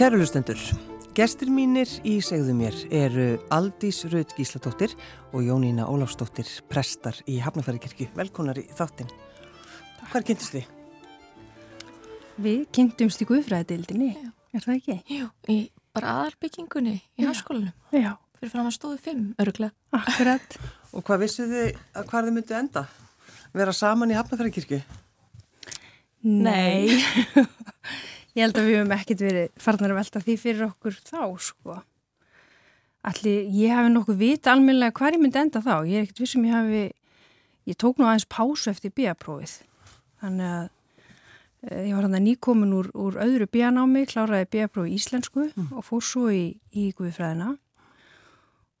Kærulustendur, gestur mínir í segðu mér eru Aldís Raut Gísladóttir og Jónína Ólafsdóttir, prestar í Hafnafæri Velkonar í þáttin. Hvað kynntist þið? Við kynntumst í Guðfræðadildinni, er það ekki? Jú, í bara aðarbyggingunni í háskólanum. Já. Fyrir fram að stóðu fimm, öruglega. Akkurat. og hvað vissu þið að hvað þið myndu enda? Vera saman í Hafnafæri Nei. Ég held að við hefum ekkert verið farnar að velta því fyrir okkur þá, sko. Allir, ég hafi nokkuð vita almenlega hvað ég myndi enda þá. Ég er ekkert vissum ég hafi, ég tók nú aðeins pásu eftir bíaprófið. Þannig að e, ég var hann að nýkomin úr, úr öðru bíanámi, kláraði bíaprófið íslensku mm. og fór svo í, í Guðfræðina.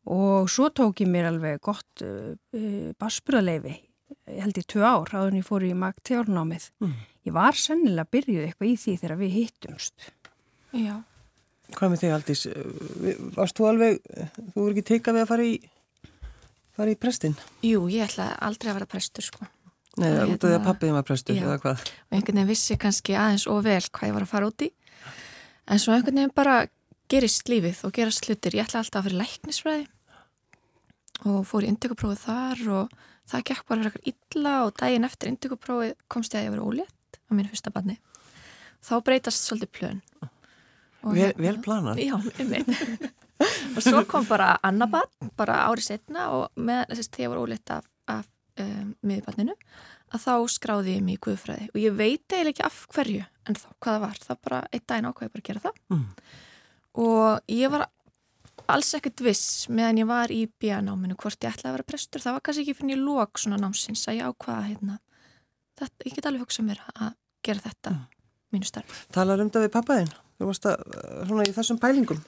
Og svo tók ég mér alveg gott e, e, ég held í tvö ár, áður en ég fór í magtjárnámið. Mm ég var sennilega byrjuð eitthvað í því þegar við hittumst. Já. Hvað með þig Aldís? Varst þú alveg, þú voru ekki teikað við að fara í, fara í prestin? Jú, ég ætla aldrei að vera prestur sko. Nei, út af því að hérna- pappiði maður prestur já. eða hvað? Og einhvern veginn vissi kannski aðeins og vel hvað ég var að fara út í. En svo einhvern veginn bara gerist lífið og gerast slutir. Ég ætla alltaf að fyrir læknisfræði og fór í indökuprófið þar og það gekk bara fyrir eitthvað illa og daginn eftir indökuprófið komst ég að ég vera ólétt á mínu fyrsta barni. Þá breytast svolítið plön. Vel, hérna, vel planað. Já, um og svo kom bara annar barn bara árið setna og með þess að þegar ég var óleitt af, af um, miðbarninu að þá skráði ég mig í guðfræði. Og ég veit eiginlega ekki af hverju en þá hvaða var, það bara einn daginn ákvæði bara að gera það. Mm. og ég var alls ekkert viss meðan ég var í bíanáminu hvort ég ætlaði að vera prestur, það var kannski ekki fyrir lók svona námsins að ég ákvaða hérna þetta, ég get alveg hugsað mér að gera þetta mm. mínu starf. Talar um þetta við pappaðinn? Þú varst að, svona í þessum pælingum?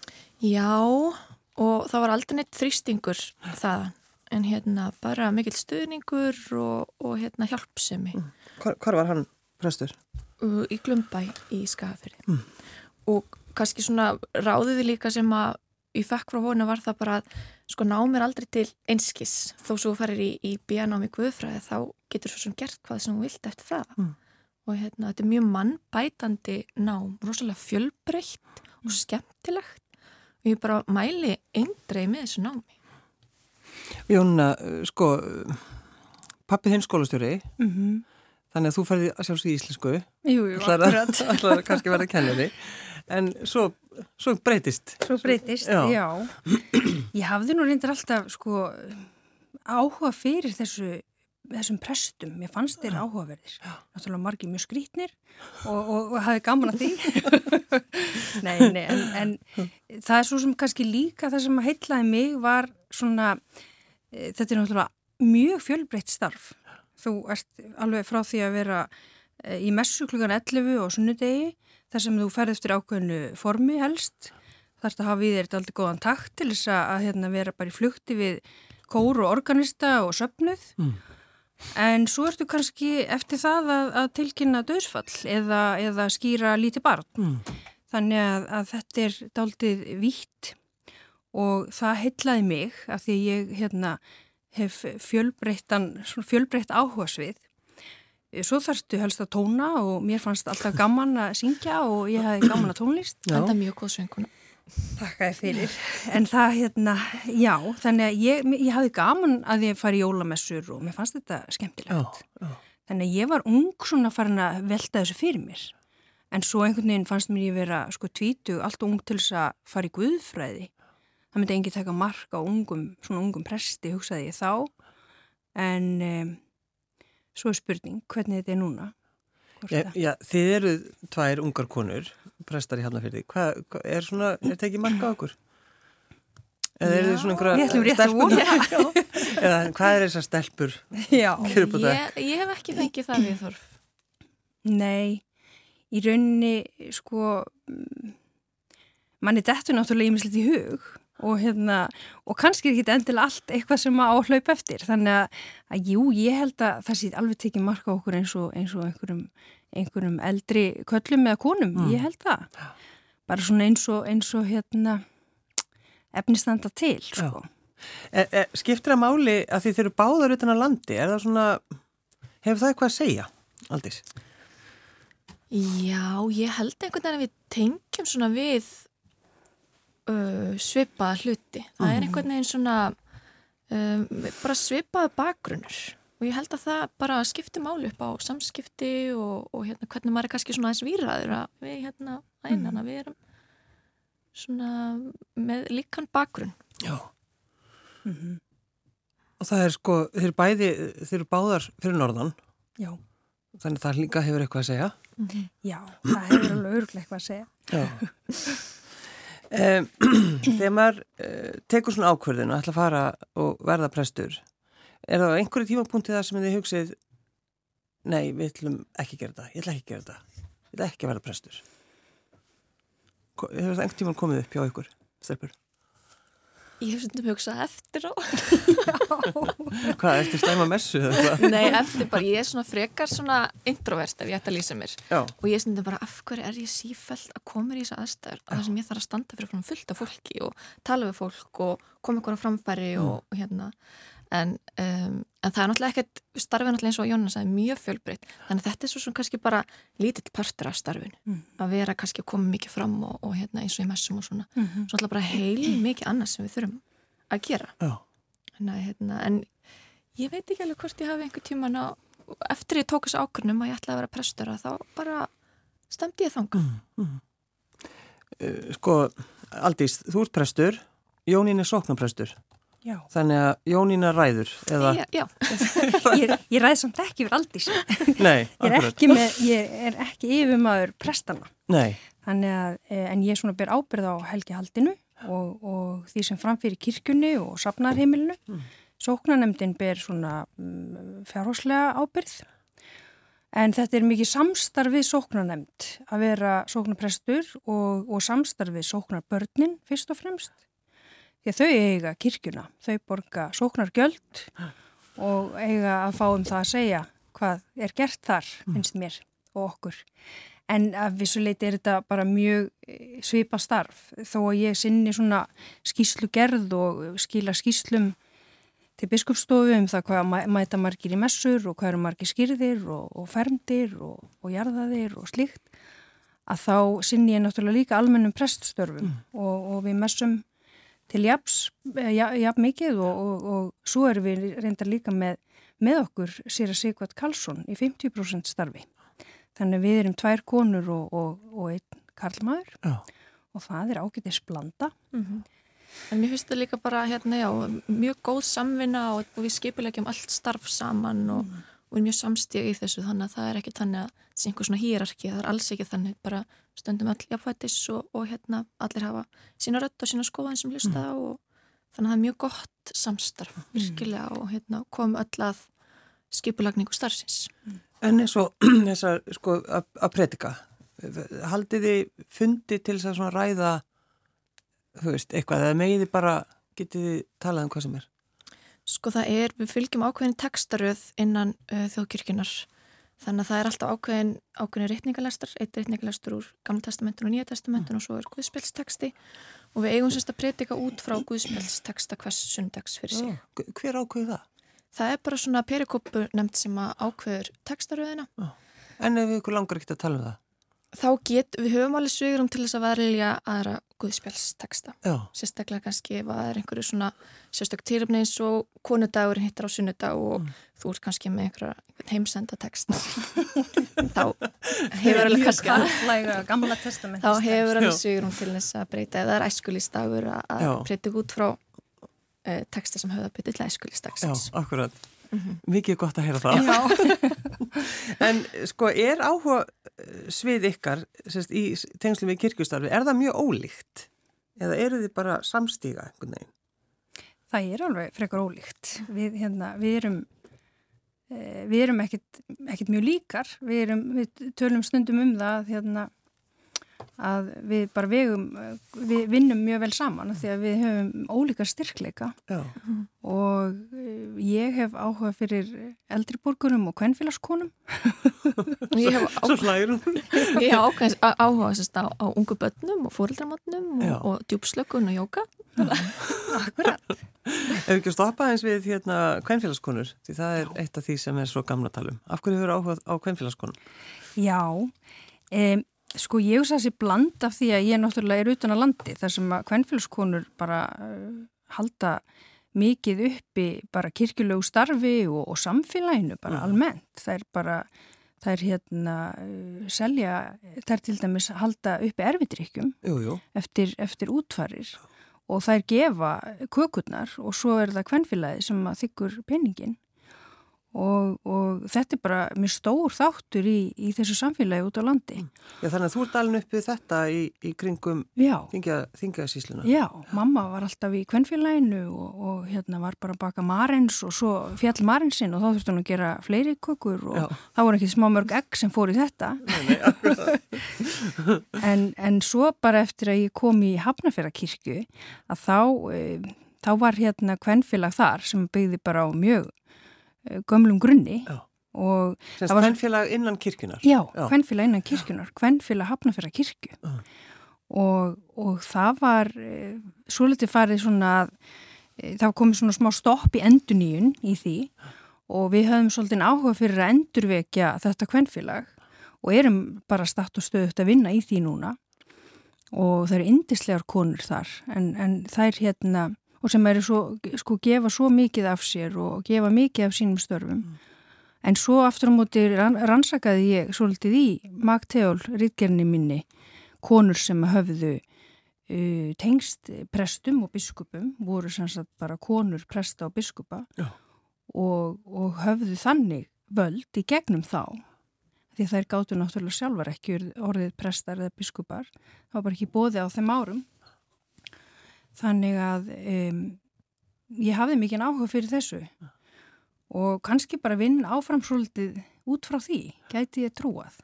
Já, og það var aldrei neitt þrýstingur þaðan, en hérna bara mikill stuðningur og, og hérna hjálpsemi. Mm. Hvar, hvar var hann prestur? Í Glumbæ í Skafiri. Mm. Og kannski svona ráðiði líka sem að ég fekk frá honu var það bara að sko ná mér aldrei til einskis þó svo farir í, í bíanámi guðfræði þá getur svo sem gert hvað sem þú vilt eftir það mm. og hérna þetta er mjög mannbætandi nám, rosalega fjölbreytt og mm. skemmtilegt og ég bara mæli eindrei með þessu námi Jónna, sko pappið hinn skólastjóri mm -hmm. Þannig að þú færði að sjálfsög í íslensku. Jú, jú, akkurat Það kannski verið að kenna þig en svo, svo breytist. Svo breytist, já. já. Ég hafði nú reyndir alltaf sko áhuga fyrir þessu þessum prestum, mér fannst þeir áhugaverðir. Náttúrulega margir mjög skrítnir og, og, og hafði gaman að því. Nei, nei, en, en það er svo sem kannski líka það sem heitlaði mig var svona e, þetta er náttúrulega mjög fjölbreytt starf þú ert alveg frá því að vera e, í messu klukkan 11 og sunnudegi þar sem þú ferð eftir ákveðinu formi helst þarf þetta að hafa í þér aldrei góðan takt til þess að, að hérna, vera bara í flukti við kóru og organista og söpnuð mm. En svo ertu kannski eftir það að, að tilkynna döðsfall eða, eða skýra lítið barn. Mm. Þannig að, að þetta er daldið vítt og það heitlaði mig af því ég hérna, hef fjölbreytt áhuga svið. Svo þarftu helst að tóna og mér fannst alltaf gaman að syngja og ég hefði gaman að tónlist. Það er mjög góð sönguna. Takk fyrir. En það, hérna, já, þannig að ég, ég hafði gaman að ég fari í jólamessur og mér fannst þetta skemmtilegt. Já, já. Þannig að ég var ung svona farin að velta þessu fyrir mér. En svo einhvern veginn fannst mér ég vera sko tvítu, allt ung til þess að fara í guðfræði. Það myndi engi taka mark á ungum, svona ungum presti, hugsaði ég þá. En um, svo er spurning, hvernig þetta er núna? Já, já, þið eru tvær ungar konur prestar í Hafnarfyrði. Hvað hva, er svona, er þetta ekki marka á okkur? Eða er þið svona Ég ætlum rétt að einhverja vona. stelpur? Eða hvað er þessar stelpur? Já. Ég, ég hef ekki fengið það við þorf. Nei, í rauninni, sko, mm, manni dettur náttúrulega ímislegt í hug og hérna, og kannski er ekki endilega allt eitthvað sem að á að hlaupa eftir. Þannig að, að jú, ég held að það sé alveg tekið marka á okkur eins og, eins og einhverjum, einhverjum eldri köllum eða konum, Mm. ég held það. Bara svona eins og, eins og hérna, efnistanda til, sko. E, e, skiptir það máli að þið eru báðar utan að landi? Er það svona, hefur það eitthvað að segja, Aldís? Já, ég held einhvern veginn að við tengjum svona við uh, svipaða hluti. Það er einhvern veginn svona um, bara svipaða bakgrunnur og ég held að það bara skiptir máli upp á samskipti og, og hérna, hvernig maður er kannski svona aðeins výraður að við hérna að innan að við erum svona með líkan bakgrunn. Já. Og það er sko, þeir eru bæði, þeir eru báðar fyrir norðan, Já. þannig að það líka hefur eitthvað að segja. Já, það hefur alveg örglega eitthvað að segja. Já. um, þegar maður uh, tekur svona ákvörðinu að ætla að fara og verða prestur, er það á einhverju tímapunkti það sem þið hugsið, nei, við ætlum ekki að gera það, ég ætla ekki að gera það, ég ætla ekki að verða prestur. Hefur það einhvern tíman komið upp hjá ykkur, stelpur? Ég hef stundum hugsað eftir á. Hvað, eftir slæma messu? Nei, eftir bara, ég er svona frekar svona introvert ef ég ætti að lýsa mér. Já, og ég stundum bara af hverju er ég sífælt að koma í þessa aðstæður að það sem ég þarf að standa fyrir fullt af fólki og tala við fólk og koma ykkur á framfæri og, og hérna en, um, en það er náttúrulega ekkert starfið náttúrulega eins og Jónas sagði mjög fjölbreytt. Þannig að þetta er svo sem kannski bara lítill partur af starfinu. Mm. að vera kannski að koma mikið fram og, og hérna eins og í messum og svona. Mm svo náttúrulega bara heil mikið annars sem við þurfum að gera. Já. en, hérna, en ég veit ekki alveg hvort ég hafi einhver tíman á eftir ég tók þessu ákvörnum að ég ætla að vera prestur að þá bara stemdi ég þanga Uh, sko, Aldís, þú ert prestur, Jónín er sóknarprestur, Já. þannig að Jónín er ræður, eða, Já, já, Ég, ég ræði samt ekki yfir aldís. nei, Ég er akkurat, ekki, með, ég er ekki yfirmaður prestana. nei, Þannig að, eh, en ég svona ber ábyrð á helgihaldinu og, og því sem framfyrir kirkjunni og safnarheimilinu. Mm. Sóknanemdin ber svona um, fjárháslega ábyrð. En þetta er mikið samstarfið sóknanemd að vera sóknarprestur og, og samstarfið sóknarbörnin fyrst og fremst. Að þau eiga kirkjuna, þau borga sóknargjöld og eiga að fá um það að segja hvað er gert þar, finnst mér og okkur. En af vissu leiti er þetta bara mjög eh, svipa starf. Þó að ég sinni svona skýslu gerð og skila skýslum til biskupstofu um það hvað mæ- mæta margir í messur og hvað eru margir skýrðir og, og fermdir og, og jarðaðir og slíkt að þá sinni ég náttúrulega líka almennum preststörfum og, og við messum til jafs, eh, ja, jafn mikið og, og, og svo erum við reyndar líka með, með okkur Sýra Sigvart Karlsson í 50% starfi. Þannig við erum tvær konur og, og, og einn karlmaður já, og það er ágætis blanda. en mér finnst það líka bara hérna, já, mjög góð samvinna og, við skipulegjum allt starf saman og, og er mjög samstíð í þessu þannig að það er ekki þannig að það sé einhver svona hýrarki, það er alls ekki þannig bara stöndum öll jafnfættis og, og hérna allir hafa sína rödd og sína skoðan sem hlusta á og þannig að það er mjög gott samstarf virkilega og hérna kom öll að skipulagningu starfsins. en eins og þessar, sko, að að predika, haldið þið fundi til þess að svona ræða, þú veist, eitthvað, eða megið þið bara, getið þið talað um hvað sem er? Sko það er, við fylgjum ákveðin textaröð innan uh, þjóðkirkjunar þannig að það er alltaf ákveðin ákveðin reytningalestar, eitt reytningalestur úr Gamla testamentun og Nýja testamentun og svo er Guðspjálsteksti og við eigum sérst að predika út frá Guðspjálsteksta hvers sundags fyrir sig. Já, hver ákveði það? Það er bara svona perikópu nefnd sem að ákveður textaröðina. En ef ykkur langar ekkert að tala um það? Þá get, við höfum alveg svigurum til þess að verðilja aðra Guðspjálsteksta. Já, sérstaklega kannski ef það er einhverju svona sérstök týröfni eins og konudagur hittar á sunnudag og þú ert kannski með einhverja einhvern heimsenda text þá hefur alveg kannski karlæga gamla testament. þá hefur alveg Já. sigurum til þess að breyta eða það er æskulistagur að Já. að breyta út frá uh, texta sem höfða byttið til já, æskulistagsins akkurat. Mikið gott að heyra það. en sko, er áhuga eh, svið ykkar sérst, í tengslu við kirkustarfi, er það mjög ólíkt? Eða eru þið bara samstíga einhvern veginn? Það er alveg frekar ólíkt. Við, hérna, við erum, e, við erum ekkit, ekkit mjög líkar. Við, erum, við tölum stundum um það hérna, að við bara vegum, við vinnum mjög vel saman því að við höfum ólíkar styrkleika. Já. og eh, ég hef áhuga fyrir eldriborgurum og kvennfélagskonum Ég hef áhuga, áhuga sérst, á, á ungu börnum og fórildramotnum og, og djúpslökun og jóka Akkurat. Ef ekki stoppa eins við hérna kvennfélagskonur því það er Já. eitt af því sem er svo gamla talum. Af hverju hefur áhuga á kvennfélagskonum? Já, um Sko ég hugsa þessi bland af því að ég náttúrulega er utan að landi þar sem að kvennfélagskonur bara uh, halda mikið uppi bara kirkjulegu starfi og, og samfélaginu bara mm. almennt. Það er bara, það er hérna uh, selja, það er til dæmis halda uppi erfidrykkjum eftir, eftir útfarir og það er gefa kökurnar og svo er það kvennfélagi sem að þykkur peningin Og, og þetta er bara mjög stór þáttur í, í þessu samfélagi út á landi. Já, þannig að þú ert alveg uppið þetta í, í kringum þingasísluna. Já, mamma var alltaf í kvennfélaginu og, og hérna var bara að baka marins og svo fjall marinsinn og þá þurfti hún að gera fleiri kukur og Já. þá voru ekki smá mörg egg sem fór í þetta. Nei, nei, en, en svo bara eftir að ég kom í Hafnafjörðarkirkju að þá, e, þá var hérna kvennfélag þar sem byggði bara á mjög gömlum grunni já. og Sennst hvernfélag innan kirkunar Já, hvernfélag innan kirkunar hvernfélag hafnafæra kirkju og, og það var e, svo litið farið svona e, það komið svona smá stopp í enduníun í því og við höfum svolítið áhuga fyrir að endurvekja þetta hvernfélag og erum bara statt og stöðut að vinna í því núna. Og það eru indislegar konur þar en, en það er hérna og sem eru svo, sko, gefa svo mikið af sér og gefa mikið af sínum störfum. Mm. En svo aftur á móti rannsakaði ég svolítið í Magteól, rítkernni minni, konur sem höfðu uh, tengst prestum og biskupum, voru sannsagt bara konur, presta og biskupa og, og höfðu þannig völd í gegnum þá. Því þær gáttu náttúrulega sjálfar ekki orðið prestar eða biskupar. Það var bara ekki bóði á þeim árum þannig að um, ég hafði mikið áhuga fyrir þessu og kannski bara vinn áframsúldið út frá því, gæti ég trúað.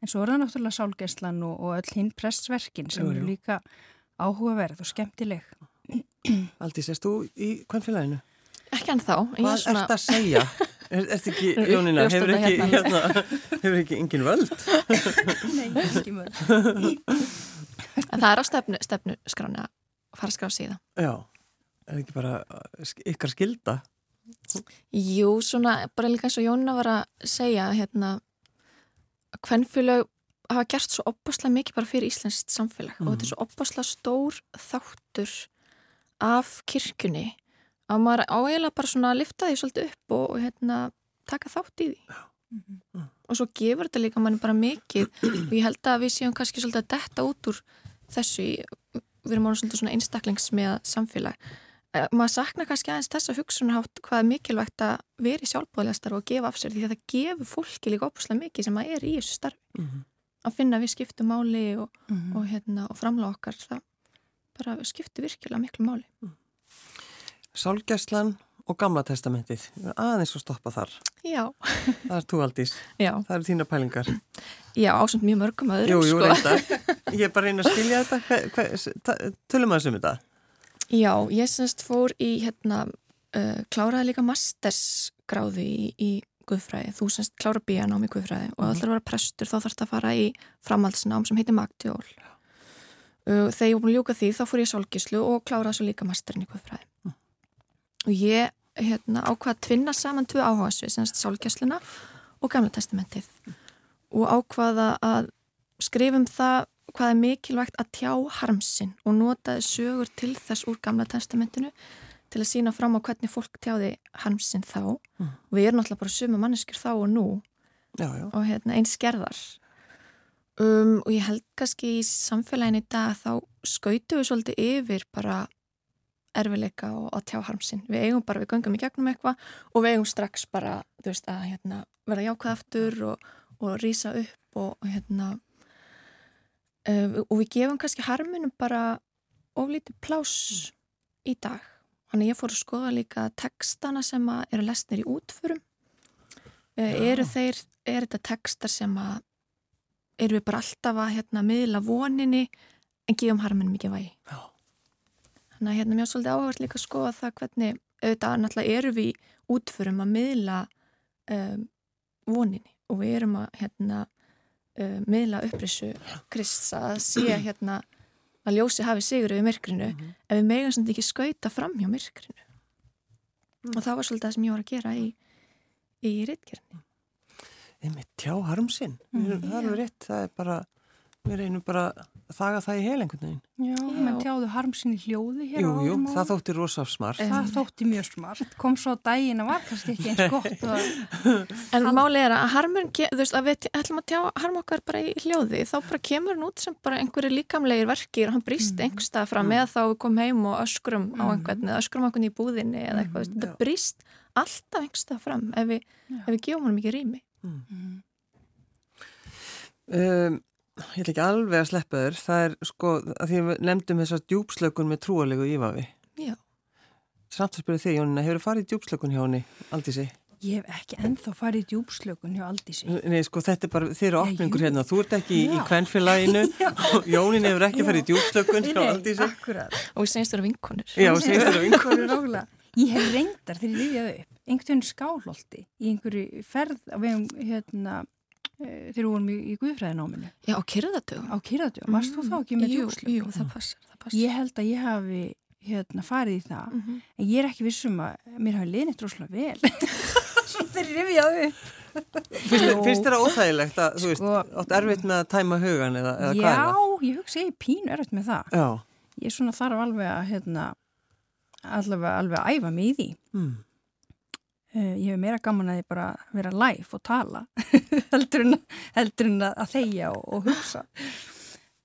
En svo er það náttúrulega sálgæslan og, og öll hinn pressverkin sem jú, jú. eru líka áhugaverð og skemmtileg. Aldís, erst þú í kvannfélaginu? Ekki en þá. Hvað svona... ert að segja? Er þetta ekki, Jónina, hefur ekki, hérna, hérna, hefur ekki engin völd? Nei, ekki völd. En það er á stefnu, stefnu skrána fara að skrá síða. Já, er það ekki bara uh, ykkar skilda? Jú, svona bara líka eins og Jónina var að segja hérna að hvernfélag hafa gert svo opbáslega mikið bara fyrir Íslands samfélag mm. og þetta er mhm. svo opbáslega stór þáttur af kirkunni að maður áeiginlega bara svona lifta því svolítið upp og, og hérna taka þátt í því. Mm -hmm. Og svo gefur þetta líka manni bara mikið og ég held að við séum kannski svolítið að detta út úr þessu við erum ánum svolítið svona einstaklingsmiða samfélag. Uh, maður sakna kannski aðeins þessa hugsunarhátt hvað er mikilvægt að vera í sjálfbóðlega starf og gefa af sér því að það gefur fólki líka opuslega mikið sem að er í þessu starfi. Mm -hmm. Að finna við skiptu máli og, mm -hmm. og, hérna, og framláð okkar það bara skiptu virkilega miklu máli. Mm. Sálgæslan og Gamla testamentið, aðeins að stoppa þar. Já. Það er þú aldís. Já. Það eru þína pælingar. Já, ásönd mjög mörgum öðrum. Jú, jú, sko. reynda. Ég er bara reyna að skilja þetta. Tölum að þessum þetta. Já, ég semst fór í, hérna, uh, kláraði líka mastersgráði í, í Guðfræði. Þú semst klára bíanám í Guðfræði og allar vera prestur þá þarfst að fara í framhaldsnám sem heitir Magtjól. Uh, þegar ég búin að ljúka því þá fór ég sálgislu og kláraði svo líka masterinn í Guðfræði. Mm. Og ég hérna, ákvaði að tvinna saman tvö áhugasvið, semst sálgisluna og Gamla testamentið. Og ákvaða að skrifum það hvað er mikilvægt að tjá harmsinn og notaði sögur til þess úr gamla testamentinu til að sína fram á hvernig fólk tjáði harmsinn þá mm. og við erum náttúrulega bara suma manneskjur þá og nú já, já. og hérna, eins gerðar um, og ég held kannski í samfélagin í dag þá skautu við svolítið yfir bara erfileika og að tjá harmsinn. Við eigum bara, við göngum í gegnum eitthvað og við eigum strax bara, þú veist, að hérna, verða jákvæð aftur og, og rýsa upp og, og hérna uh, og við gefum kannski harminum bara oflítið plás í dag. Þannig ég fór að skoða líka textana sem eru lesnir í útförum. Uh, eru þeir, er þetta textar sem að eru við bara alltaf að hérna, miðla voninni en gefum harminum ekki vægi. Já. Þannig að hérna mjög svolítið áhugast líka að skoða það hvernig auðvitað náttúrulega eru við útförum að miðla um, voninni og við erum að hérna um, miðla upprisu Krist að sé hérna að ljósi hafi sigur við myrkrinu mm -hmm. ef við megum svolítið ekki skauta fram hjá myrkrinu mm. og það var svolítið það sem ég var að gera í, í rittgerni Þeim er tjáharmsinn, mm. það er rétt, það er bara við reynum bara þaga það í heil einhvern veginn. Já, menn tjáðu harmsinn í hljóði hér jú, á. Jú, jú, það þótti rosaf smart. Það þótti mjög smart. Kom svo dægin að var kannski ekki eins gott. Og... En málið er að harmurinn, þú veist, að við ætlum að tjá harm okkar bara í hljóði, þá bara kemur hann út sem bara einhverju líkamlegir verkir og hann brýst mm. einhverstað fram mm. eða þá við komum heim og öskrum mm. á einhvern eða öskrum okkur í búðinni eða eitthvað. Mm. Þetta brýst alltaf einhverstað fram ef við, ef við. Um, ég ætla ekki alveg að sleppa þér það er sko að því við nefndum þessar djúpslökun með trúalegu ívafi. Já. Samt að spyrja þig Jónina, hefur þú farið í djúpslökun hjá henni Aldísi? Ég hef ekki enþá farið í djúpslökun hjá Aldísi. Nei sko þetta er bara þeirra opningur hérna þú ert ekki Já. í kvennfélaginu og Jónin hefur ekki farið í djúpslökun hjá Aldísi. Og við segjumst þér á vinkonur. Já, við segjumst þér á vinkonur Ég hef reyndar þegar ég Eh, þegar við vorum í, í Guðfræðináminu. Já, á kyrðadögum. Á kyrðadögum. Varst þú þá ekki með djúkslöku? Jú, jú, það passar, það passar. Ég held að ég hafi hérna, farið í það, mm -hmm. en ég er ekki vissum að mér hafi liðnitt rosalega vel. Svo þeir rifjaðu. Finnst þér það óþægilegt að, þú veist, sko- átt erfitt með að tæma hugan eða, eða já, hvað er það? Já, ég hugsa ég pín erfitt með það. Já. Ég er svona þarf alveg að, hérna, alveg, alveg að æfa mig í því. Mm. Uh, ég hef meira gaman að ég bara vera live og tala heldur, en, heldur en að þeia og, og hugsa.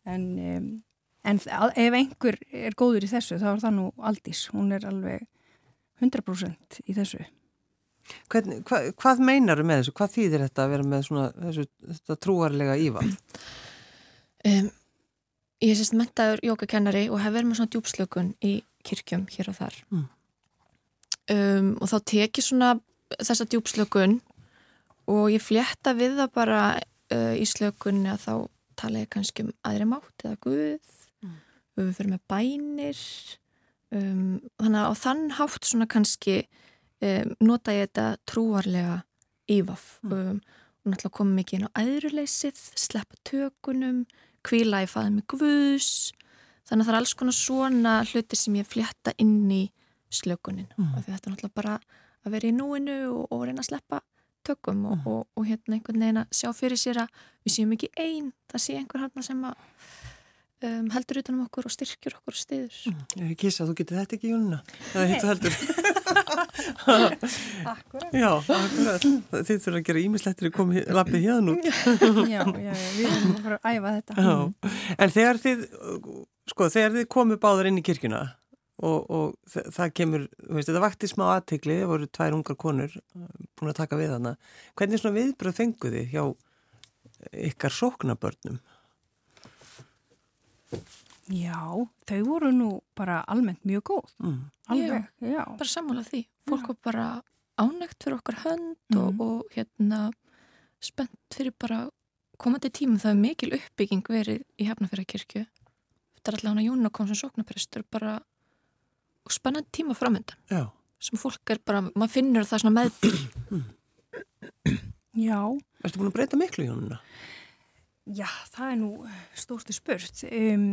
En, um, en ef einhver er góður í þessu þá er það nú Aldís, hún er alveg 100% í þessu. Hvern, hva, Hvað meinar þú með þessu? Hvað þýðir þetta að vera með svona, þessu, þetta trúarlega íval? Um, ég er sérst mentaður jókakennari og hef verið með svona djúpslökun í kirkjum hér og þar. Mm um, og þá tekið svona þessa djúpslökun og ég flétta við það bara uh, í slökunni að þá tala ég kannski um aðri mátt eða Guð mm. við fyrir með bænir um, þannig að á þann hátt svona kannski um, nota ég þetta trúarlega ívaf mm. Um, og náttúrulega koma mikið inn á aðruleysið sleppa tökunum kvíla í faðum með Guðs þannig að það er alls konar svona hluti sem ég flétta inn í slökunin. Mm. og þetta er náttúrulega bara að vera í núinu og, og reyna að sleppa tökum og, mm. og, og hérna einhvern veginn að sjá fyrir sér að við séum ekki einn það sé einhver hann sem að um, heldur utanum okkur og styrkjur okkur og stiður mm. Ég ekki að þú getur þetta ekki Jónuna það er hitt og heldur. Akkurat. Já, akkurat. Þið þurfum að gera ímislettir að koma lappið hérna Já, já, já, við erum að fara að æfa þetta. Já. En þegar þið sko, þegar þið komu báður inn í kirkuna og, og það kemur, veist, þetta vakti smá aðtegli, það voru tvær ungar konur uh, búin að taka við hana. Hvernig svona viðbröð fenguði hjá ykkar sóknabörnum? Já, þau voru nú bara almennt mjög góð. Mm. Alveg, já, já. Bara sammála því. Fólk var bara ánægt fyrir okkar hönd mm. og, og hérna spennt fyrir bara komandi tímum. Það er mikil uppbygging verið í hefnafjörðarkirkju. Þetta er allavega Jónu kom sem sóknaprestur bara spennandi tíma framöndan Já. sem fólk er bara, maður finnur það svona meðbyr Já Erstu búin að breyta miklu í honuna? Já, það er nú stórstu spurt um,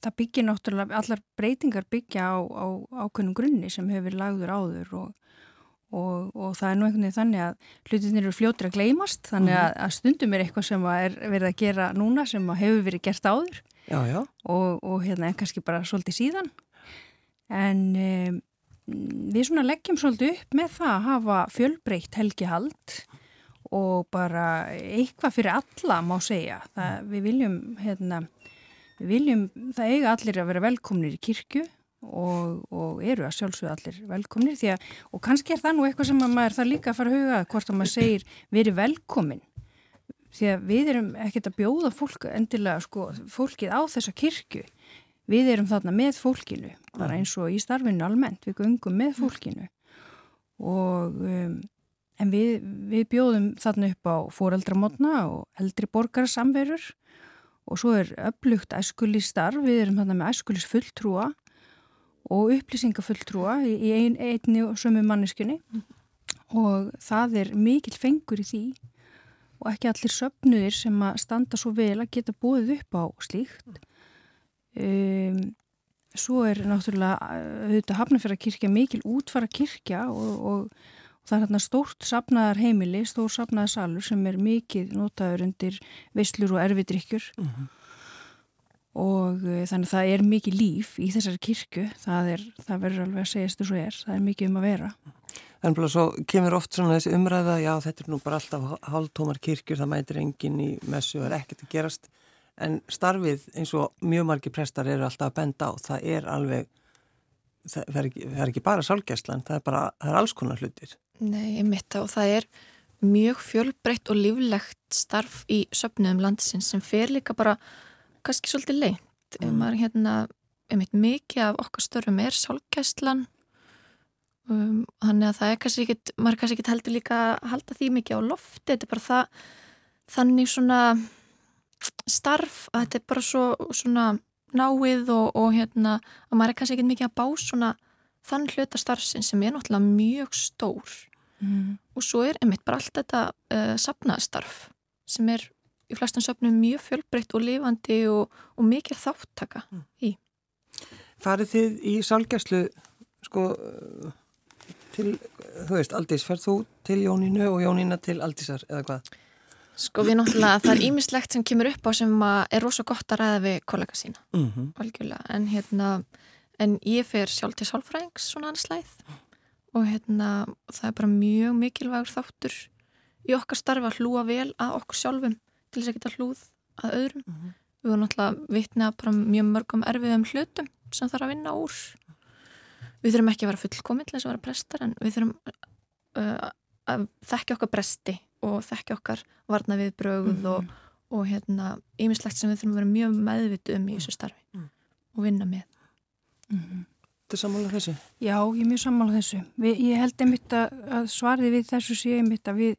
það byggja náttúrulega allar breytingar byggja á, á ákveðnum grunni sem hefur lagður áður og, og, og það er nú einhvern veginn þannig að hlutinir eru fljóttir að gleymast þannig að, að stundum er eitthvað sem er verið að gera núna sem hefur verið gert áður já, já. Og, og hérna en kannski bara svolítið síðan en um, við svona leggjum svolítið upp með það að hafa fjölbreytt helgihald og bara eitthvað fyrir alla má segja. Það, við viljum, hérna, við viljum, það eiga allir að vera velkomnir í kirkju og, og eru að sjálfsögða allir velkomnir því að, og kannski er það nú eitthvað sem maður þarf líka að fara að huga hvort að maður segir veri velkomin því að við erum ekkert að bjóða fólk endilega sko fólkið á þessa kirkju við erum þarna með fólkinu bara eins og í starfinu almennt. Við gungum með fólkinu. Og um, en við, við bjóðum þarna upp á fóreldramotna og eldri borgarsamverur og svo er upplugt æskulis starf, við erum þarna með æskulis fulltrúa og upplýsingafulltrúa í ein, einni og sömu manneskunni og það er mikill fengur í því. Og ekki allir söpnuðir sem að standa svo vel að geta búið upp á slíkt. Um, svo er náttúrulega auðvitað hafnafjörðarkirkja mikil útfara kirkja og, og, og það er hérna stórt sapnaðar heimili, stór sapnaðar salur sem er mikið notaður undir veislur og erfidrykkjur. Uh mhm. -huh og uh, þannig að það er mikið líf í þessari kirkju, það, er, það verður alveg að segjast þessu er, það er mikið um að vera. Þannig að svo kemur oft svona þessi umræða, já þetta er nú bara alltaf hálftómar kirkjur, það mætir engin í messu og er ekkert að gerast, en starfið eins og mjög margi prestar eru alltaf að benda á, það er alveg, það, það, er, ekki, það er ekki bara sálgæslan, það er bara, það er alls konar hlutir. Nei, ég mitt á, það er mjög fjölbreytt og líflegt starf í söpnuðum landsins sem fer líka bara kannski svolítið leitt mm. maður hérna, einmitt mikið af okkar störum er sálgæslan um, þannig að það er kannski ekkit, maður kannski ekkit heldur líka að halda því mikið á lofti, þetta er bara það þannig svona starf að þetta er bara svo svona náið og, og hérna að maður er kannski ekkit mikið að bá svona þann hluta starfsinn sem er náttúrulega mjög stór mm. og svo er einmitt bara allt þetta uh, sapnaðstarf sem er í flestum söpnum mjög fjölbreytt og lifandi og, og mikil þáttaka mm. í. Farið þið í salgjæslu sko til, þú veist, Aldís, ferð þú til Jóninu og Jónina til Aldísar eða hvað? Sko við náttúrulega, það er ímislegt sem kemur upp á sem er rosalega gott að ræða við kollega sína, mm -hmm. algjörlega, en hérna, en ég fer sjálf til sálfræðings svona anslæð og hérna, það er bara mjög mikilvægur þáttur í okkar starfi að hlúa vel að okkur sjálfum til þess að geta hlúð að öðrum. Mm -hmm. Við vorum náttúrulega vitnað bara mjög mörgum erfiðum hlutum sem þarf að vinna úr. Við þurfum ekki að vera fullkominn til þess að vera prestar en við þurfum uh, að þekkja okkar bresti og þekkja okkar varna við bröguð mm -hmm. og, og hérna ýmislegt sem við þurfum að vera mjög meðvitu um í þessu starfi mm -hmm. og vinna með. Mhm. Þetta er sammála þessu? Já, ég er mjög sammála þessu. Við, ég held einmitt að svarði við þessu sé einmitt að við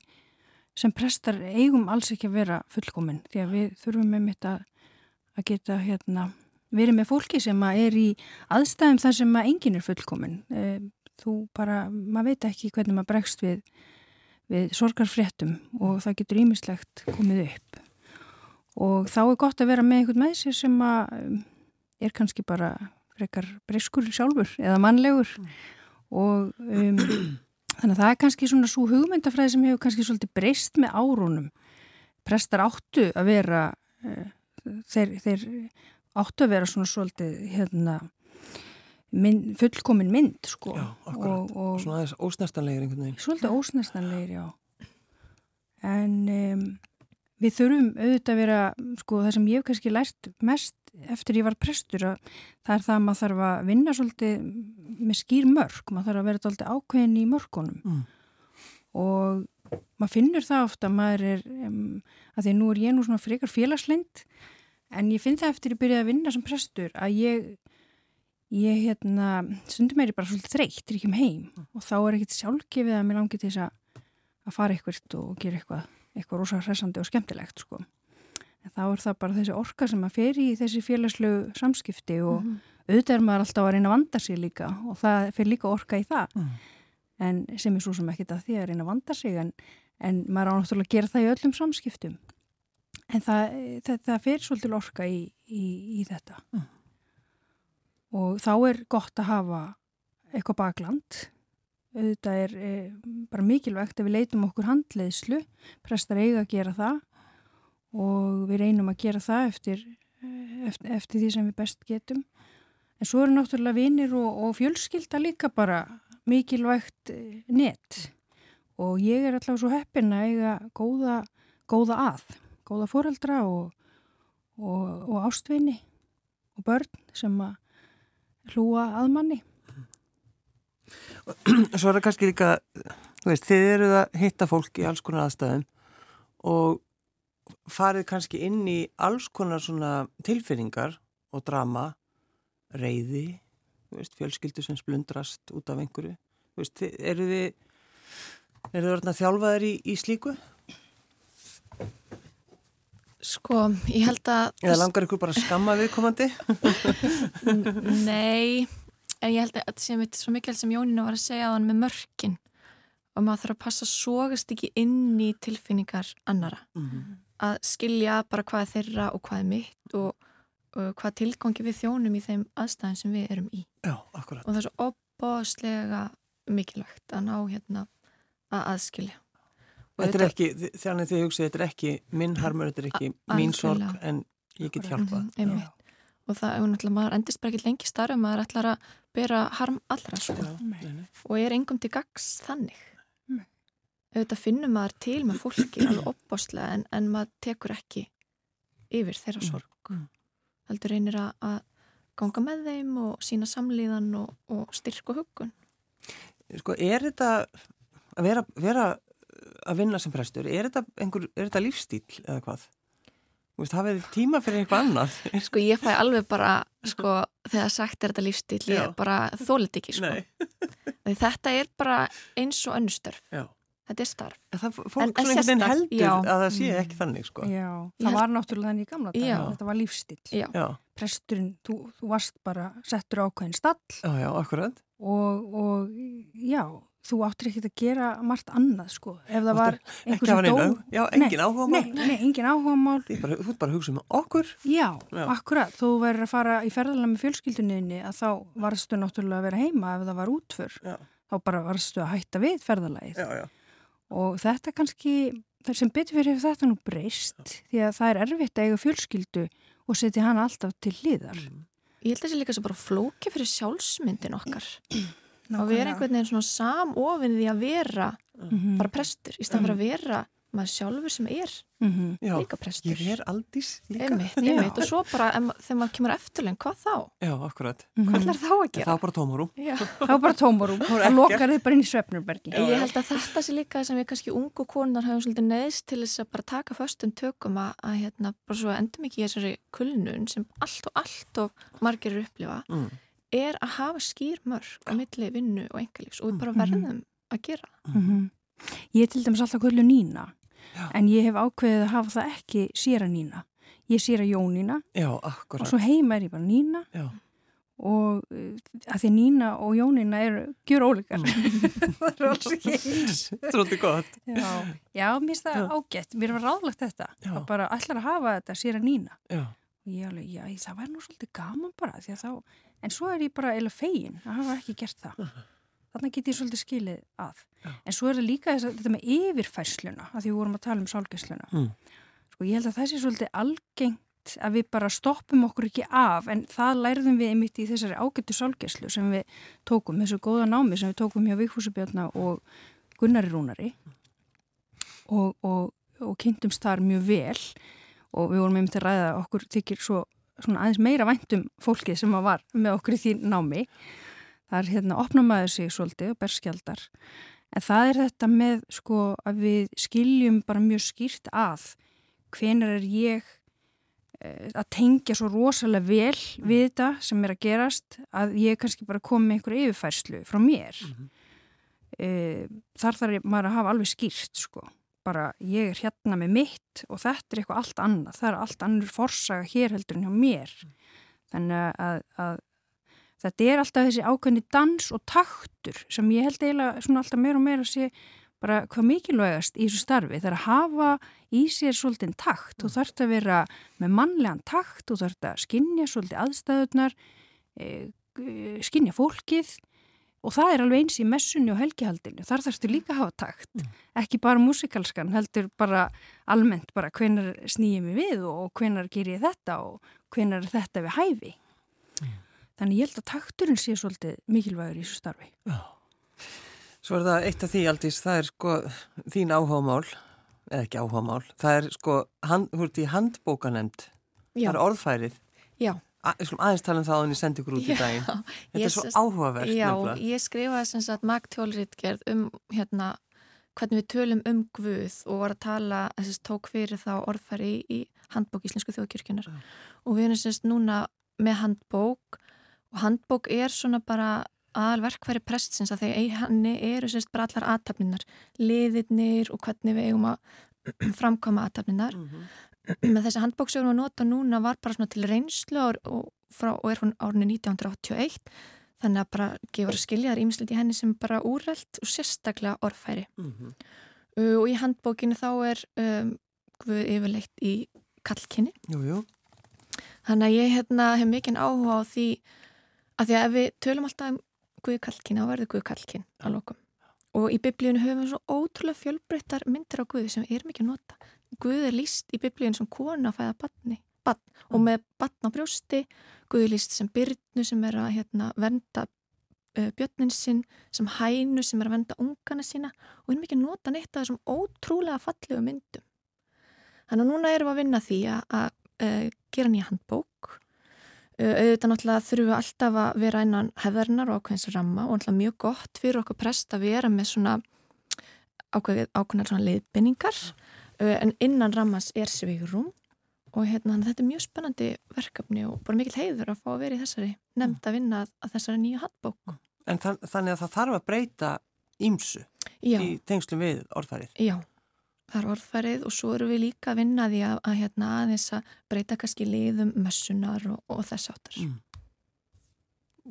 sem prestar eigum alls ekki að vera fullkominn því að við þurfum með mitt að, að geta hérna, verið með fólki sem er í aðstæðum þar sem að enginn er fullkominn. E, þú bara, maður veit ekki hvernig maður bregst við, við sorgarfréttum og það getur ímislegt komið upp. Og þá er gott að vera með einhvern með sér sem að er kannski bara frekar breskur sjálfur eða mannlegur mm. og um, Þannig að það er kannski svona svo hugmyndafræði sem hefur kannski svolítið breyst með árunum. Prestar áttu að vera, uh, þeir, þeir áttu að vera svona svolítið hérna, mynd, fullkomin mynd sko. Já, akkurat. Og, og svona aðeins ósnestanlegir einhvern veginn. Svolítið ósnestanlegir, já. En um, við þurfum auðvitað að vera, sko það sem ég hef kannski lært mest eftir ég var prestur að það er það að maður þarf að vinna svolítið með skýr mörg, maður þarf að vera svolítið ákveðin í mörgunum mm. og maður finnur það ofta að maður er, um, að því nú er ég nú svona frekar félagslind en ég finn það eftir ég byrjaði að vinna sem prestur að ég ég hérna, stundum er ég bara svolítið þreytt er ekki um heim mm. og þá er ekkit sjálfgefið að mér langi til þess að, að fara eitthvað og gera eitthvað eitthvað rosa hressandi og skemmtilegt sko en þá er það bara þessi orka sem að fer í þessi félagslegu samskipti og mm auðvitað er maður alltaf að reyna að vanda sig líka og það fer líka orka í það mm. en sem er svo sem ekki það því að reyna að vanda sig en, en maður á náttúrulega að gera það í öllum samskiptum en það, það, það fer svolítið orka í, í, í þetta mm. Og þá er gott að hafa eitthvað bakland. Auðvitað er e, bara mikilvægt að við leitum okkur handleiðslu. Prestar eiga að gera það. Og við reynum að gera það eftir, eftir, eftir því sem við best getum. En svo eru náttúrulega vinir og, og fjölskylda líka bara mikilvægt eh, nett og ég er alltaf svo heppin að eiga góða, góða að, góða foreldra og, og, og ástvinni og börn sem að hlúa að manni. Svo er það kannski líka, þú veist, þið eruð að hitta fólk í alls konar aðstæðum og farið kannski inn í alls konar svona tilfinningar og drama, reyði, veist, fjölskyldu sem splundrast út af einhverju. Veist, eru þið, eru þið orðin að þjálfa þeir í, í slíku? Sko, ég held að... Eða langar ykkur bara að skamma viðkomandi? Nei, en ég held að þetta sé mitt svo mikil sem Jónina var að segja á hann með mörkin og maður þarf að passa að sógast ekki inn í tilfinningar annara. Mm -hmm. Að skilja bara hvað er þeirra og hvað er mitt og, og hvað tilgangi við þjónum í þeim aðstæðin sem við erum í. Já. Og það er svo opbóðslega mikilvægt að ná hérna að aðskilja. Þetta er ekki, þannig að þið hugsið, þetta er ekki minn harmur, þetta er ekki mín sorg en ég get hjálpað. Mm -hmm, og það er náttúrulega, maður endist bara ekki lengi starf, maður ætlar að bera harm allra sko. Já, og er engum til gags þannig. Nei. Þetta finnum maður til með fólki alveg opbáslega en, en maður tekur ekki yfir þeirra sorg. Mm. Heldur reynir að, að ganga með þeim og sína samlíðan og, og styrku hugun. Sko, er þetta að vera, vera að vinna sem prestur, er þetta, einhver, er þetta lífstíl eða hvað? Þú veist, hafið þið tíma fyrir eitthvað annað? Sko ég fæ alveg bara, sko, þegar sagt er þetta lífstíl, ég er bara þólit ekki, sko. Þetta er bara eins og önnustörf. Já. Þetta er starf. En það, fólk en, svona einhvern veginn heldur já. að það sé ekki þannig, sko. Já, það var náttúrulega þannig í gamla dag, þetta var lífstíl. Já. já. Presturinn, þú, þú varst bara settur ákveðin stall. Já, já, akkurat. Og, og já, þú áttir ekkert að gera margt annað sko. Ef það var einhver sem dó Já, engin áhuga mál Nei, nei engin áhuga mál Þú ert bara að hugsa um okkur. Já, Já. akkurat, þú verður að fara í ferðalega með fjölskyldunniðinni að þá varstu náttúrulega að vera heima ef það var útför. Já. þá bara varstu að hætta við ferðalagið. Já, og þetta kannski það sem betur fyrir þetta nú breyst því að það er erfitt að eiga fjölskyldu og setja hana alltaf til hliðar. Mm. Ég held að það sé líka svo bara flóki fyrir sjálfsmyndin okkar og við erum einhvern veginn svona samofinn því að vera mm -hmm. bara prestur í staðan fyrir að vera maður sjálfur sem er mm -hmm. líka prestur. ég er aldís líka. Einmitt, einmitt. og svo bara em, þegar maður kemur eftirlegin, hvað þá? Já, akkurat. Hvað er þá að gera? Það er bara tómarum Það er bara tómarum, það lokar þið bara inn í svefnurbergi Ég held að þetta sé líka sem við kannski ungu konar hafum svolítið neðist til þess að bara taka föstum tökum að, að hérna, bara svo endum ekki í þessari kulnun sem allt og allt og margir eru upplifa. Mm er að hafa skýr mörg á milli vinnu og engalífs og við bara mhm. verðum að gera mm -hmm. Ég er til dæmis alltaf kvöldu nýna Já. en ég hef ákveðið að hafa það ekki sér að nýna ég sér að jónina Já, og svo heima er ég bara nýna Já. og uh, að því nýna og jónina eru gjur óleikar mm. það er alls ekki eins. Trótti gott. Já, mér finnst það ágætt, mér var ráðlagt þetta að bara allar að hafa þetta sér að nýna og ég alveg, já, það var nú svolítið gaman bara því að þá en svo er ég bara eila fegin að hafa ekki gert það. Þannig get ég svolítið skilið að. En svo er það líka þess, þetta með yfirfærsluna að því við vorum að tala um sálgæsluna mm. sko ég held að það sé svolítið algengt að við bara stoppum okkur ekki af en það lærðum við einmitt í þessari ágættu sálgæslu sem við tókum þessu góða námi sem við tókum hjá Víkfúsabjörna og Gunnari Rúnari. Og, og, og kynntumst þar mjög vel og við vorum einmitt að ræða okkur þykir svo svona aðeins meira væntum fólkið sem var með okkur í því námi. Það er hérna opnamaður sig svolítið og berskjaldar. En það er þetta með sko að við skiljum bara mjög skýrt að hvenar er ég eh, að tengja svo rosalega vel við þetta sem er að gerast að ég kannski bara kom með einhverju yfirfærslu frá mér. Mm -hmm. Þar þarf maður að hafa alveg skýrt sko bara ég er hérna með mitt og þetta er eitthvað allt annað, það er allt annur forsaga hér heldur en hjá mér. Þannig að, að þetta er alltaf þessi ákveðni dans og taktur sem ég held eiginlega svona alltaf meira og meira að sé bara hvað mikilvægast í þessu starfi. Það er að hafa í sér svolítið takt og þarf þetta að vera með mannlegan takt og þarf þetta að skinja svolítið aðstæðunar eh, skinja fólkið og það er alveg eins í messunni og helgihaldinu þar þarfstu líka að hafa takt mm. ekki bara músikalskan, heldur bara almennt bara hvenar snýjum við við og hvenar ger ég þetta og hvenar er þetta við hæfi mm. þannig ég held að takturinn sé svolítið mikilvægur í þessu starfi Já. Svo er það eitt af því aldís, það er sko þín áhámál eða ekki áhámál, það er sko hand, hú ert í handbókanemnd það er orðfærið Já. Að, aðeins tala um það að henni sendi ykkur út í daginn. Þetta er svo áhugavert já, nefnilega. Ég skrifaði sem sagt magtjólritgerð um hérna hvernig við tölum um Guð og var að tala, þess að tók fyrir þá orðfæri í, handbók Íslensku þjóðkirkjunar ja. og við erum semst núna með handbók og handbók er svona bara aðalverkværi prestsins að þegar henni eru semst bara allar aðtapninar, liðirnir og hvernig við eigum að framkoma aðtapninar mm -hmm með þessi handbók sem við erum að nota núna var bara svona til reynslu og, frá, og er hún árinu 1981 þannig að bara gefur að skilja þar ímislegt í henni sem bara úrreld og sérstaklega orðfæri. Mm -hmm. uh, og í handbókinu þá er um, við yfirleitt í kallkinni Jújú Þannig að ég hérna, hef mikinn áhuga á því að því að ef við tölum alltaf um Guði kallkinn, þá verður Guði kallkinn að lokum. Og í biblíunum höfum við svo ótrúlega fjölbreyttar myndir á Guði sem er mikið nota Guð er líst í biblíun sem kona fæða batni, batn, mm. og með batn á brjósti, Guð er líst sem byrnu sem er að hérna, venda uh, björnin sinn, sem hænu sem er að venda ungana sína og við erum ekki að nota neitt af þessum ótrúlega fallegu myndum. Þannig að núna erum við að vinna því að, að uh, gera nýja handbók. Uh, auðvitað náttúrulega þurfum við alltaf að vera einan hefðarinnar og ákveðins ramma og náttúrulega mjög gott fyrir okkur prest að vera með svona ákveðnar svona leiðbynningar en innan rammans er svigurum og hérna þetta er mjög spennandi verkefni og bara mikil heiður að fá að vera í þessari nefnd að vinna að þessari nýju hattbók. En þann, þannig að það þarf að breyta ímsu í tengslum við orðfærið? Já, það er orðfærið og svo eru við líka að vinna því að, að hérna aðeins að breyta kannski liðum messunar og, og þess áttar. Mm.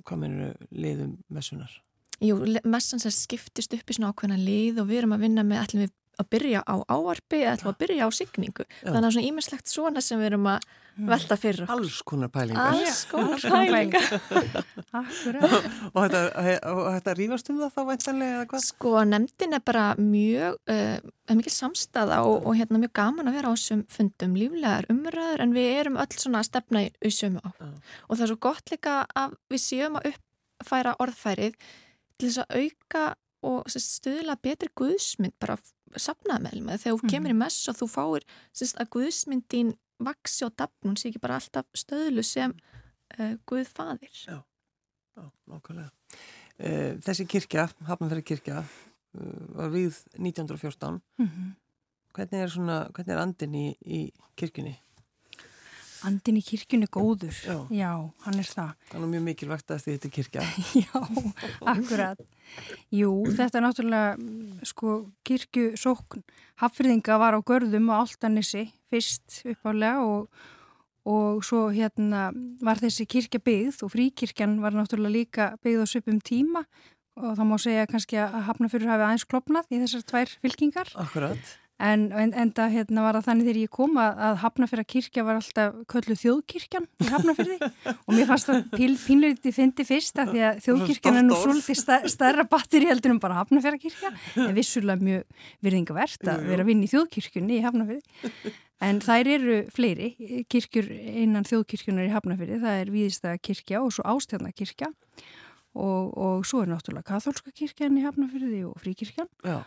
Hvað mennur liðum messunar? Jú, messan sem skiptist upp í svona ákveðna lið og við erum að vinna með allir við að byrja á áarpi eða ætlum að byrja á signingu Já. þannig að svona ímislegt svona sem við erum að hmm. velta fyrir okkur. Alls konar pælingar Alls konar pælingar og, þetta, og þetta rýfast um það þá væntanlega eða hvað? Sko nefndin er bara mjög uh, mikil samstaða og, og hérna mjög gaman að vera á þessum fundum líflegar umræður en við erum öll svona að stefna í auðsömu á Já. og það er svo gott líka að við séum að uppfæra orðfærið til þess að auka og stuðla betri guðsmynd bara sapnað með þegar þú mm. kemur í mess og þú fáir sérst, að guðsmyndin vaksi og dapnum sé ekki bara alltaf stöðlu sem uh, Guð fadir Já, já nákvæmlega uh, Þessi kirkja, Hafnarferði kirkja uh, var við 1914 mm -hmm. hvernig er, svona, hvernig er andin í, í kirkjunni? Andin í kirkjunni góður, já, já hann er það. Það er mjög mikilvægt að þetta er kirkja. já, akkurat. Jú, þetta er náttúrulega, sko, kirkjusókn. Hafriðinga var á görðum og áltanissi fyrst uppálega og, og svo hérna var þessi kirkja byggð og fríkirkjan var náttúrulega líka byggð á söpum tíma og þá má segja kannski að Hafnafjörður hafi aðeins klopnað í þessar tvær fylkingar. Akkurat. En enda hérna var það þannig þegar ég kom að, að Hafnafjörða kirkja var alltaf köllu þjóðkirkjan í Hafnafjörði og mér fannst það pínleiti fyndi fyrst að því að þjóðkirkjan er nú svolítið stærra batteri heldur en bara Hafnafjörða kirkja en vissulega mjög virðingavert að vera að vinna í þjóðkirkjunni í Hafnafjörði. En þær eru fleiri kirkjur einan þjóðkirkjunar í Hafnafjörði, það er Víðistega kirkja og svo Ástjarnar kirkja og, og svo er náttúrulega Katholska kirkjan í Hafnafjörði og Fríkirkjan. Já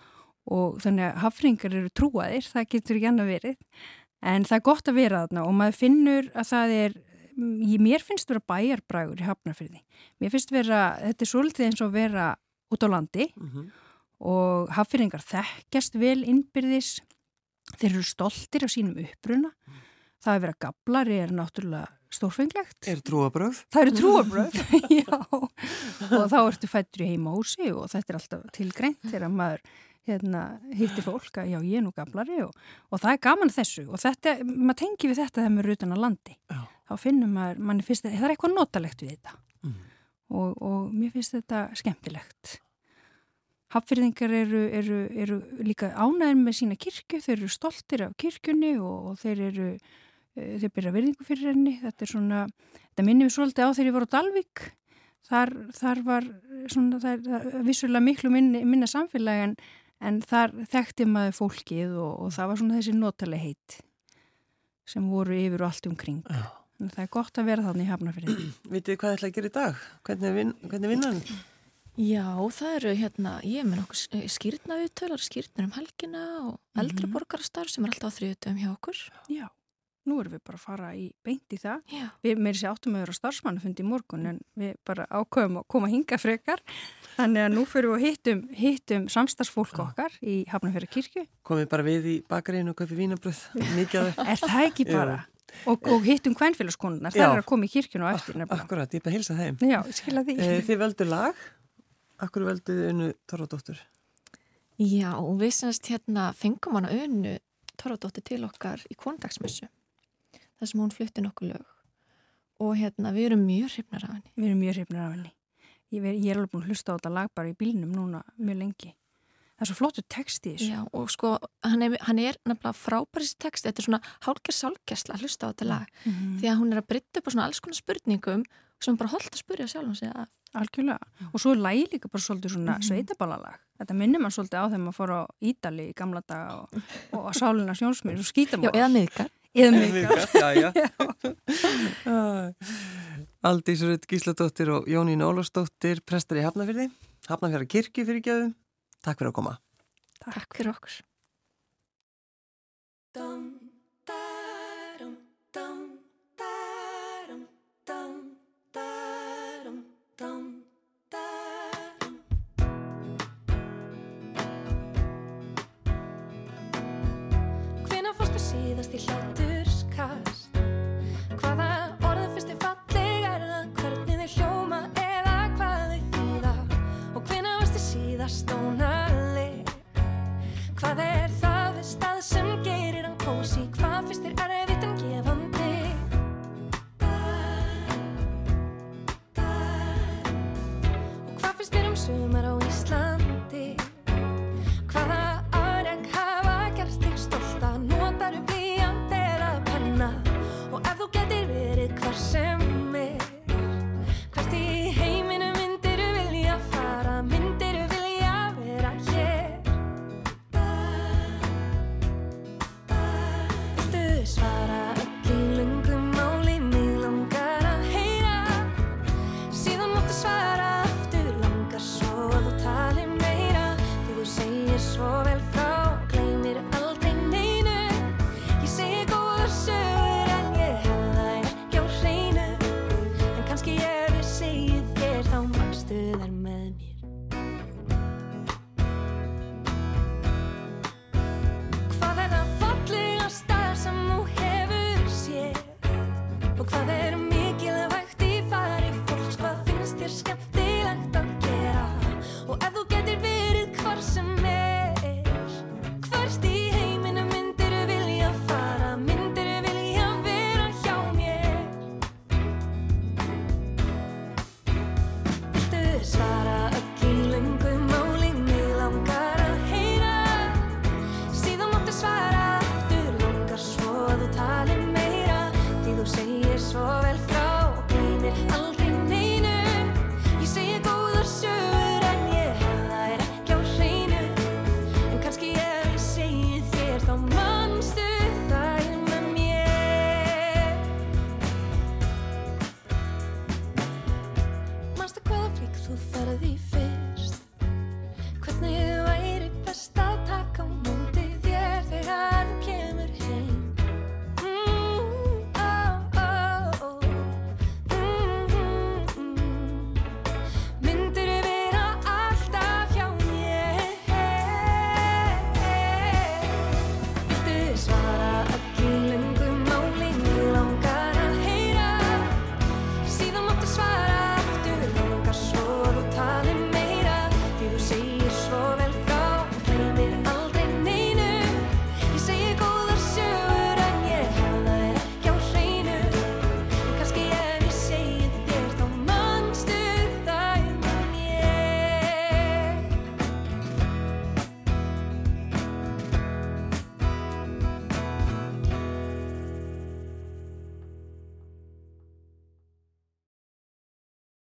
og þannig að hafringar eru trúaðir, það getur ekki annað verið en það er gott að vera þarna og maður finnur að það er mér finnst vera bæjarbrægur í hafnafyrði mér finnst vera, þetta er svolítið eins og vera út á landi mm -hmm. og hafringar þekkjast vel innbyrðis þeir eru stoltir á sínum uppruna mm. það að vera gablari er náttúrulega stórfenglegt. Er trúabröð? Það eru trúabröð, já og þá ertu fættur í heima húsi og þetta er alltaf tilgreint þegar maður hérna, hittir fólk að já ég er nú gamlari og, og það er gaman þessu. Og þetta, maður tengi við þetta þegar maður er utan á landi. Já. þá finnum maður, mann finnst það er eitthvað notalegt við þetta. Mm. og, og mér finnst þetta skemmtilegt. Hafðfyrðingar eru, eru, eru líka ánæðin með sína kirkju, þeir eru stoltir af kirkjunni og, og þeir eru e, þeir byrja verðingu fyrir henni. Þetta er svona, þetta minnum við svolítið á þegar ég voru á Dalvik þar, þar var svona, það er vissulega miklu minna, minna samfélagi en en þar þekkti maður fólkið og, og það var svona þessi notaleg heit sem voru yfir og allt umkring Já. en það er gott að vera þannig í hafnafyrir Vitið þið hvað það ætla að gera í dag? Hvernig, vin, hvernig vinnan? Já, það eru hérna, ég með nokkuð skýrna viðtölar, skýrnar um helgina og -hmm. borgarastar sem er alltaf á þrjötum hjá okkur Já nú erum við bara að fara í beint í það. Já. Við meiri sér áttum að vera starfsmann að fundi í morgun en við bara ákveðum að koma hinga frekar. Þannig að nú fyrir við að hittum, hittum samstagsfólk okkar í Hafnarfjörða kirkju. Komið bara við í bakarínu og köpi vínabröð, mikið af þau. Er það ekki bara? Og, og hittum kvænfélagskonunnar, það er að koma í kirkjunu og eftir nefnilega. Akkurat, ég er bara að hilsa þeim. Já, því. Eh, Þið völdu lag, akkur völdu þið unnu Torfadóttur? Já, við semst hérna fengum hana unnu Torfadóttir til okkar í kondagsmessu þar sem hún flutti nokkuð lög og hérna við erum mjög hrifnar af henni. Við erum mjög hrifnir af henni. Ég, ég er alveg búin að hlusta á þetta lag bara í bílnum núna mjög lengi. Það er svo flottu text í þessu. Já, og sko, hann er, hann er nefnilega frábæris text, þetta er svona hálkjær sálkjærsla að hlusta á þetta lag, Mhm. því að hún er að brytta upp á svona alls konar spurningum sem bara holdt að spurja sjálf sig að Algjörlega. Og svo er lægi líka bara svolítið svona Mhm. sveitaballalag. Þetta minnir mann svolítið á þegar maður fór á Ídali í gamla daga og, og á sálina sjónsmýr og skýta Já, eða miðgar. Aldís Rutt Gísladóttir og Jónín Ólafsdóttir, prestar í Hafnafjörði, Hafnafjörða kirkju fyrir gjöðum. Takk fyrir að koma. Takk fyrir okkur. Hvenær fórstu síðast í hláturskast?